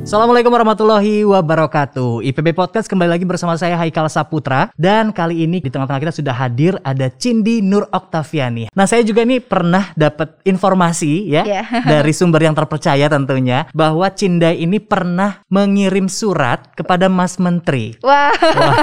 Assalamualaikum warahmatullahi wabarakatuh. IPB Podcast kembali lagi bersama saya Haikal Saputra dan kali ini di tengah-tengah kita sudah hadir ada Cindi Nur Oktaviani. Nah, saya juga ini pernah dapat informasi ya Yeah. dari sumber yang terpercaya tentunya bahwa Cinda ini pernah mengirim surat kepada Mas Menteri. Wah, Wah,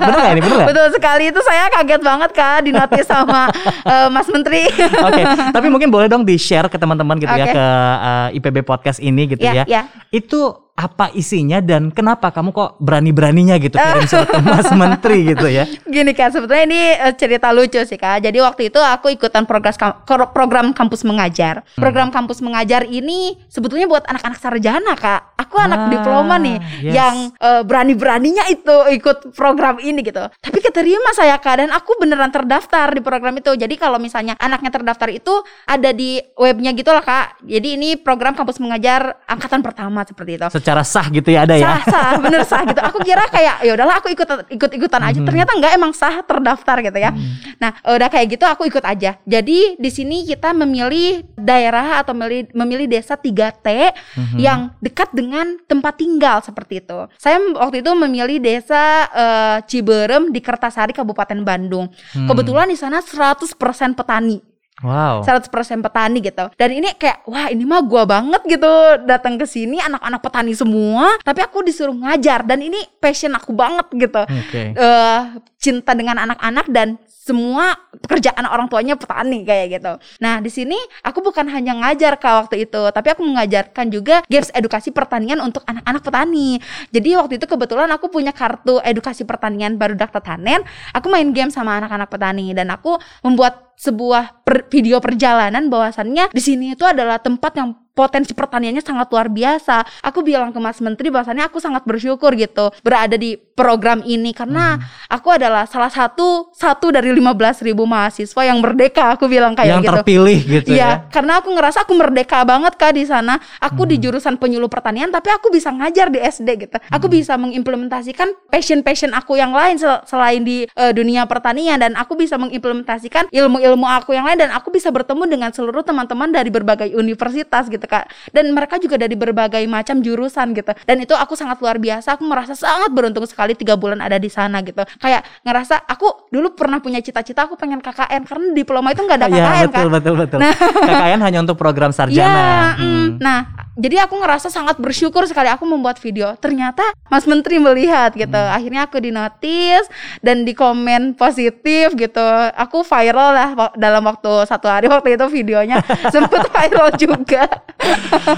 bener gak ini bener gak? betul sekali itu saya kaget banget kak di notis sama eh, Mas Menteri. Oke, tapi mungkin boleh dong di-share ke teman-teman gitu ya Oke. ke uh, IPB podcast ini gitu Ya, ya. ya. Itu apa isinya dan kenapa kamu kok berani-beraninya gitu kirim surat ke Mas Menteri gitu ya? Gini kak, sebetulnya ini eh, cerita lucu sih kak. Jadi waktu itu aku ikutan program program kampus mengajar. Hmm. Program kampus mengajar ini sebetulnya buat anak-anak sarjana kak. Aku Ah, anak diploma nih yes. yang eh, berani-beraninya itu ikut program ini gitu. Tapi keterima saya kak dan aku beneran terdaftar di program itu. Jadi kalau misalnya anaknya terdaftar itu ada di webnya gitu lah kak. Jadi ini program kampus mengajar angkatan pertama seperti itu Secara sah gitu ya ada ya? sah sah bener sah gitu aku kira kayak ya udahlah aku ikut ikut ikutan aja Hmm. ternyata enggak emang sah terdaftar gitu ya nah udah kayak gitu aku ikut aja jadi di sini kita memilih daerah atau memilih, memilih desa 3T Hmm. yang dekat dengan tempat tinggal seperti itu saya waktu itu memilih desa eh, Ciberem di Kertasari Kabupaten Bandung Hmm. kebetulan di sana 100% petani Wow. 100% petani gitu. Dan ini kayak wah ini mah gua banget gitu datang ke sini anak-anak petani semua, tapi aku disuruh ngajar dan ini passion aku banget gitu. Oke. eh cinta dengan anak-anak dan semua pekerjaan orang tuanya petani kayak gitu. Nah, di sini aku bukan hanya ngajar kak waktu itu, tapi aku mengajarkan juga games edukasi pertanian untuk anak-anak petani. Jadi waktu itu kebetulan aku punya kartu edukasi pertanian baru Dakta Tanen, aku main game sama anak-anak petani dan aku membuat sebuah per- video perjalanan bahwasannya di sini itu adalah tempat yang potensi pertaniannya sangat luar biasa. Aku bilang ke Mas Menteri bahwasannya aku sangat bersyukur gitu berada di program ini karena aku adalah salah satu satu dari 15.000 ribu mahasiswa yang merdeka. Aku bilang kayak yang gitu. terpilih gitu Iya, ya. karena aku ngerasa aku merdeka banget kak di sana. Aku Hmm. di jurusan penyuluh pertanian, tapi aku bisa ngajar di SD gitu. Aku Hmm. bisa mengimplementasikan passion-passion aku yang lain sel- selain di eh, dunia pertanian dan aku bisa mengimplementasikan ilmu-ilmu aku yang lain dan aku bisa bertemu dengan seluruh teman-teman dari berbagai universitas gitu kak. Dan mereka juga dari berbagai macam jurusan gitu. Dan itu aku sangat luar biasa. Aku merasa sangat beruntung sekali tiga bulan ada di sana gitu. Kayak ngerasa aku dulu pernah punya cita-cita aku pengen KKN karena diploma itu nggak ada KKN betul kan. betul betul. KKN hanya untuk program sarjana. Mm. Hmm. nah jadi aku ngerasa sangat bersyukur sekali aku membuat video. Ternyata Mas Menteri melihat gitu. Hmm. Akhirnya aku dinotis dan di komen positif gitu. Aku viral lah dalam waktu satu hari waktu itu videonya sempet viral juga.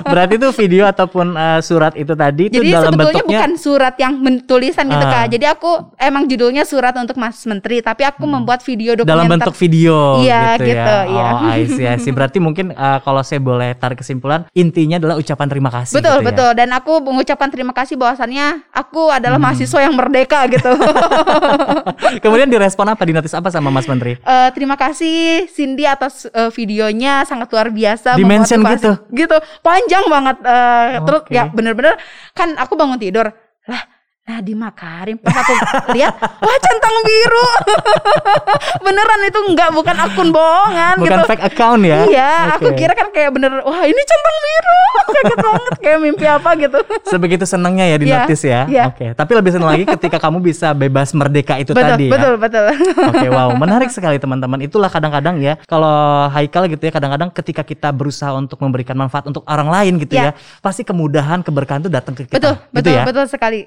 Berarti itu video ataupun uh, surat itu tadi itu Jadi dalam sebetulnya bentuknya bukan surat yang tulisan gitu Ah. kak. Jadi aku emang judulnya surat untuk Mas Menteri, tapi aku membuat video dokumenter. Hmm. dalam bentuk video Iya, gitu, gitu, ya. iya. Oh, I see, I see. Berarti mungkin uh, kalau saya boleh tarik kesimpulan, intinya adalah ucapan terima kasih Betul, gitu ya. betul. Dan aku mengucapkan terima kasih bahwasannya aku adalah Hmm. mahasiswa yang merdeka gitu. Kemudian direspon apa, dinotis apa sama Mas Menteri? Eh, terima kasih Cindy atas eh, videonya sangat luar biasa Di-mention memotivasi. gitu panjang banget eh, terus Oke. ya bener-bener kan aku bangun tidur lah Nadiem Makarim pas aku lihat wah centang biru beneran itu enggak bukan akun bohongan Bukan gitu fake account ya? iya aku Oke. kira kan kayak bener wah ini centang biru kaget banget kayak mimpi apa gitu Sebegitu senangnya ya di Iya, notis ya. iya. Oke, tapi lebih senang lagi ketika kamu bisa bebas merdeka itu betul tadi betul ya. betul Oke, wow, menarik sekali teman-teman. Itulah kadang-kadang ya, kalau Haikal gitu ya, kadang-kadang ketika kita berusaha untuk memberikan manfaat untuk orang lain gitu Ya. ya, pasti kemudahan, keberkahan itu datang ke kita. betul gitu betul ya. betul sekali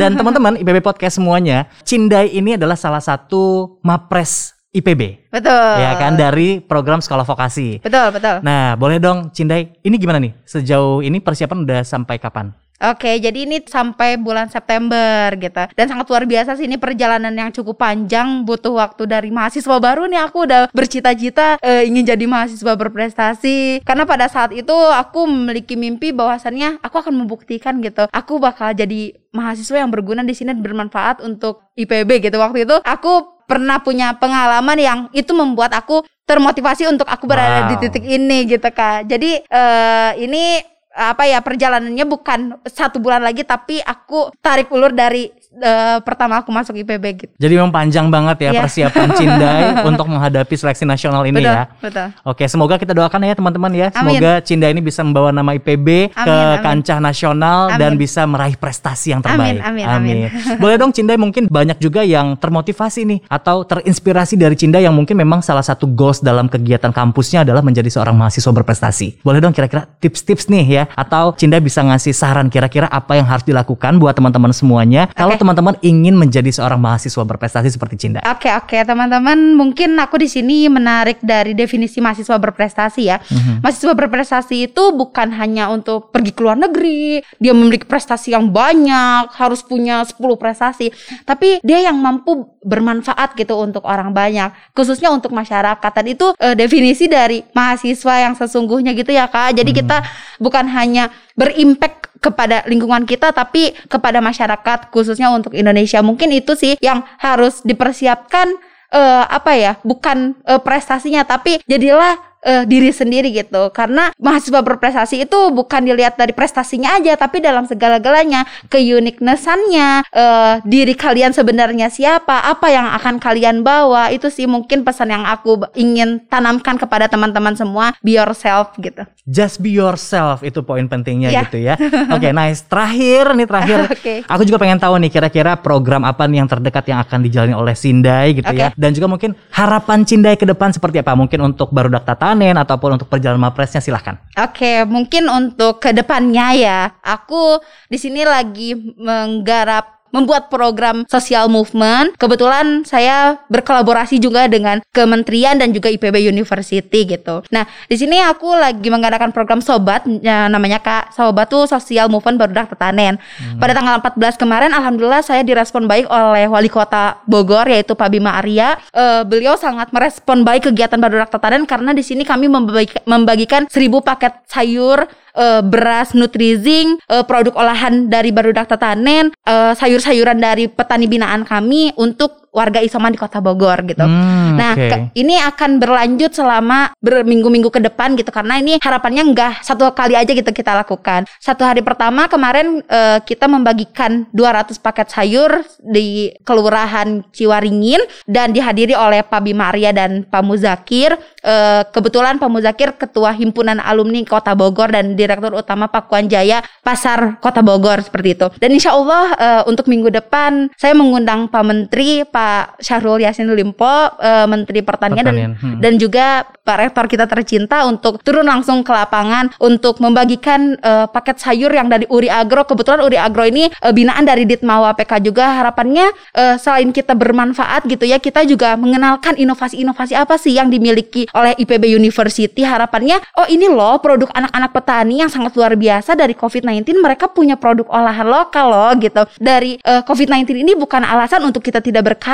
Dan teman-teman IPB Podcast semuanya, Cindai ini adalah salah satu mapres IPB. betul Ya kan dari program sekolah vokasi. betul betul Nah, boleh dong Cindai, ini gimana nih? Sejauh ini persiapan udah sampai kapan? Oke, jadi ini sampai bulan September gitu. Dan sangat luar biasa sih ini perjalanan yang cukup panjang, butuh waktu dari mahasiswa baru nih aku udah bercita-cita eh, ingin jadi mahasiswa berprestasi. Karena pada saat itu aku memiliki mimpi bahwasannya aku akan membuktikan gitu. Aku bakal jadi mahasiswa yang berguna di sini dan bermanfaat untuk IPB gitu. Waktu itu aku pernah punya pengalaman yang itu membuat aku termotivasi untuk aku berada di Wow. titik ini gitu kak. Jadi eh, ini apa ya perjalanannya bukan satu bulan lagi tapi aku tarik ulur dari eh, pertama aku masuk IPB gitu. Jadi memang panjang banget ya Iya. persiapan Cindai untuk menghadapi seleksi nasional ini betul, ya. betul. Oke, semoga kita doakan ya teman-teman ya. Amin. Semoga Cinda ini bisa membawa nama IPB ke Amin, amin. kancah nasional Amin. dan bisa meraih prestasi yang terbaik. Amin, amin, amin. Boleh dong Cinda mungkin banyak juga yang termotivasi nih atau terinspirasi dari Cinda yang mungkin memang salah satu goals dalam kegiatan kampusnya adalah menjadi seorang mahasiswa berprestasi. Boleh dong kira-kira tips-tips nih ya atau Cinda bisa ngasih saran kira-kira apa yang harus dilakukan buat teman-teman semuanya kalau Oke. Teman-teman ingin menjadi seorang mahasiswa berprestasi seperti Cinda. Oke oke teman-teman mungkin aku di sini menarik dari definisi mahasiswa berprestasi ya. Mhm. Mahasiswa berprestasi itu bukan hanya untuk pergi ke luar negeri, dia memiliki prestasi yang banyak, harus punya 10 prestasi, tapi dia yang mampu bermanfaat gitu untuk orang banyak, khususnya untuk masyarakat. Dan itu eh, definisi dari mahasiswa yang sesungguhnya gitu ya Kak. Jadi kita bukan hanya berimpact kepada lingkungan kita tapi kepada masyarakat khususnya untuk Indonesia. Mungkin itu sih yang harus dipersiapkan eh, apa ya bukan eh, prestasinya tapi jadilah eh, diri sendiri gitu karena mahasiswa berprestasi itu bukan dilihat dari prestasinya aja tapi dalam segala-galanya keuniquenessannya eh, diri kalian sebenarnya siapa apa yang akan kalian bawa itu sih mungkin pesan yang aku ingin tanamkan kepada teman-teman semua be yourself gitu Just be yourself itu poin pentingnya Iya. gitu ya. Oke, nice. Terakhir nih terakhir. Oke. Aku juga pengen tahu nih kira-kira program apa nih yang terdekat yang akan dijalani oleh Sindai gitu ya. Oke. Dan juga mungkin harapan Cindai ke depan seperti apa? Mungkin untuk barudak tatanen ataupun untuk perjalanan mapresnya silahkan. Oke, mungkin untuk ke depannya ya, aku di sini lagi menggarap membuat program social movement. Kebetulan saya berkolaborasi juga dengan kementerian dan juga IPB University gitu. Nah, di sini aku lagi mengadakan program sobat ya, namanya Kak Sobat tuh Social Movement Barudak Tetanen. Pada tanggal 14 kemarin alhamdulillah saya direspon baik oleh Wali Kota Bogor yaitu Pak Bima Arya. Eh, beliau sangat merespon baik kegiatan Barudak Tetanen karena di sini kami membagi- membagikan 1000 paket sayur eh, beras Nutrizing, eh, produk olahan dari Barudak Tetanen, eh, sayur-sayuran dari petani binaan kami untuk warga isoman di Kota Bogor gitu. Hmm, Nah, oke. ke- ini akan berlanjut selama berminggu-minggu ke depan gitu karena ini harapannya enggak satu kali aja gitu kita lakukan. Satu hari pertama kemarin eh, kita membagikan 200 paket sayur di Kelurahan Ciwaringin dan dihadiri oleh Pak Bima Arya dan Pak Muzakir. Eh, kebetulan Pak Muzakir ketua himpunan alumni Kota Bogor dan Direktur Utama Pakuan Jaya Pasar Kota Bogor seperti itu. Dan insya Allah eh, untuk minggu depan saya mengundang Pak Menteri Pak Syahrul Yassin Limpo, eh, Menteri Pertanian, Pertanian, dan hmm. dan juga Pak Rektor kita tercinta untuk turun langsung ke lapangan untuk membagikan eh, paket sayur yang dari Uri Agro. Kebetulan Uri Agro ini eh, binaan dari Ditmawa PK juga. Harapannya eh, selain kita bermanfaat gitu ya, kita juga mengenalkan inovasi-inovasi apa sih yang dimiliki oleh IPB University. Harapannya oh ini loh produk anak-anak petani yang sangat luar biasa dari COVID-19 mereka punya produk olahan lokal loh gitu. Dari eh, COVID-19 ini bukan alasan untuk kita tidak berkarya.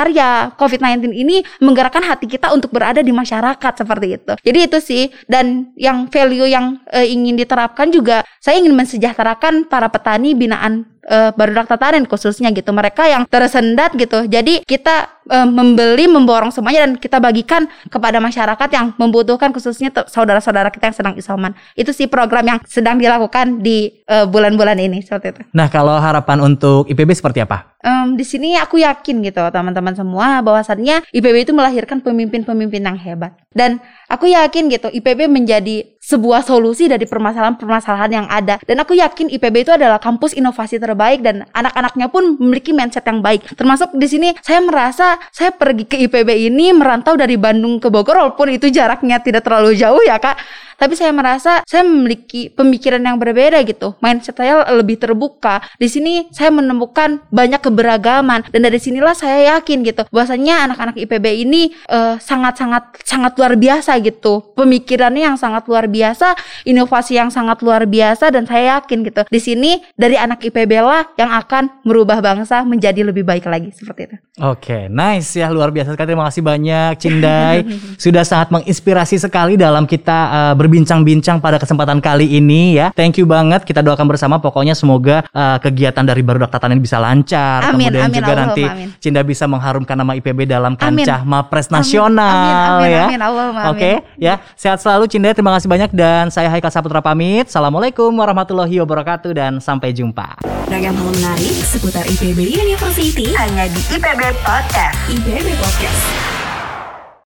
COVID-19 ini menggerakkan hati kita untuk berada di masyarakat seperti itu. Jadi itu sih dan yang value yang eh, ingin diterapkan juga saya ingin mensejahterakan para petani binaan eh, barudak tatanen khususnya gitu. Mereka yang tersendat gitu. Jadi kita eh, membeli, memborong semuanya dan kita bagikan kepada masyarakat yang membutuhkan khususnya saudara-saudara kita yang sedang isoman. Itu sih program yang sedang dilakukan di eh, bulan-bulan ini seperti itu. Nah, kalau harapan untuk IPB seperti apa? Em, di sini aku yakin gitu teman-teman semua bahwasannya IPB itu melahirkan pemimpin-pemimpin yang hebat dan aku yakin gitu IPB menjadi sebuah solusi dari permasalahan-permasalahan yang ada. Dan aku yakin IPB itu adalah kampus inovasi terbaik dan anak-anaknya pun memiliki mindset yang baik. Termasuk di sini saya merasa saya pergi ke IPB ini merantau dari Bandung ke Bogor walaupun itu jaraknya tidak terlalu jauh ya kak tapi saya merasa saya memiliki pemikiran yang berbeda gitu. Mindset saya lebih terbuka. Di sini saya menemukan banyak keberagaman dan dari sinilah saya yakin gitu bahwasanya anak-anak IPB ini eh, sangat-sangat sangat luar biasa gitu. Pemikirannya yang sangat luar biasa, inovasi yang sangat luar biasa dan saya yakin gitu. Di sini dari anak IPB lah yang akan merubah bangsa menjadi lebih baik lagi seperti itu. Oke, nice ya luar biasa sekali. Terima kasih banyak Cindai. Sudah sangat menginspirasi sekali dalam kita uh, berbicara berbincang-bincang pada kesempatan kali ini ya. Thank you banget. Kita doakan bersama pokoknya semoga uh, kegiatan dari Barudak Tatanan ini bisa lancar. Amin, Kemudian amin, juga Allahumma nanti amin. Cinda bisa mengharumkan nama IPB dalam Amin. kancah Mapres Amin, nasional amin, amin, ya. amin, amin. Oke, ya. Sehat selalu Cinda. Terima kasih banyak dan saya Haikal Saputra pamit. Assalamualaikum warahmatullahi wabarakatuh dan sampai jumpa. Ragam hal menarik seputar IPB University hanya di IPB Podcast. IPB Podcast.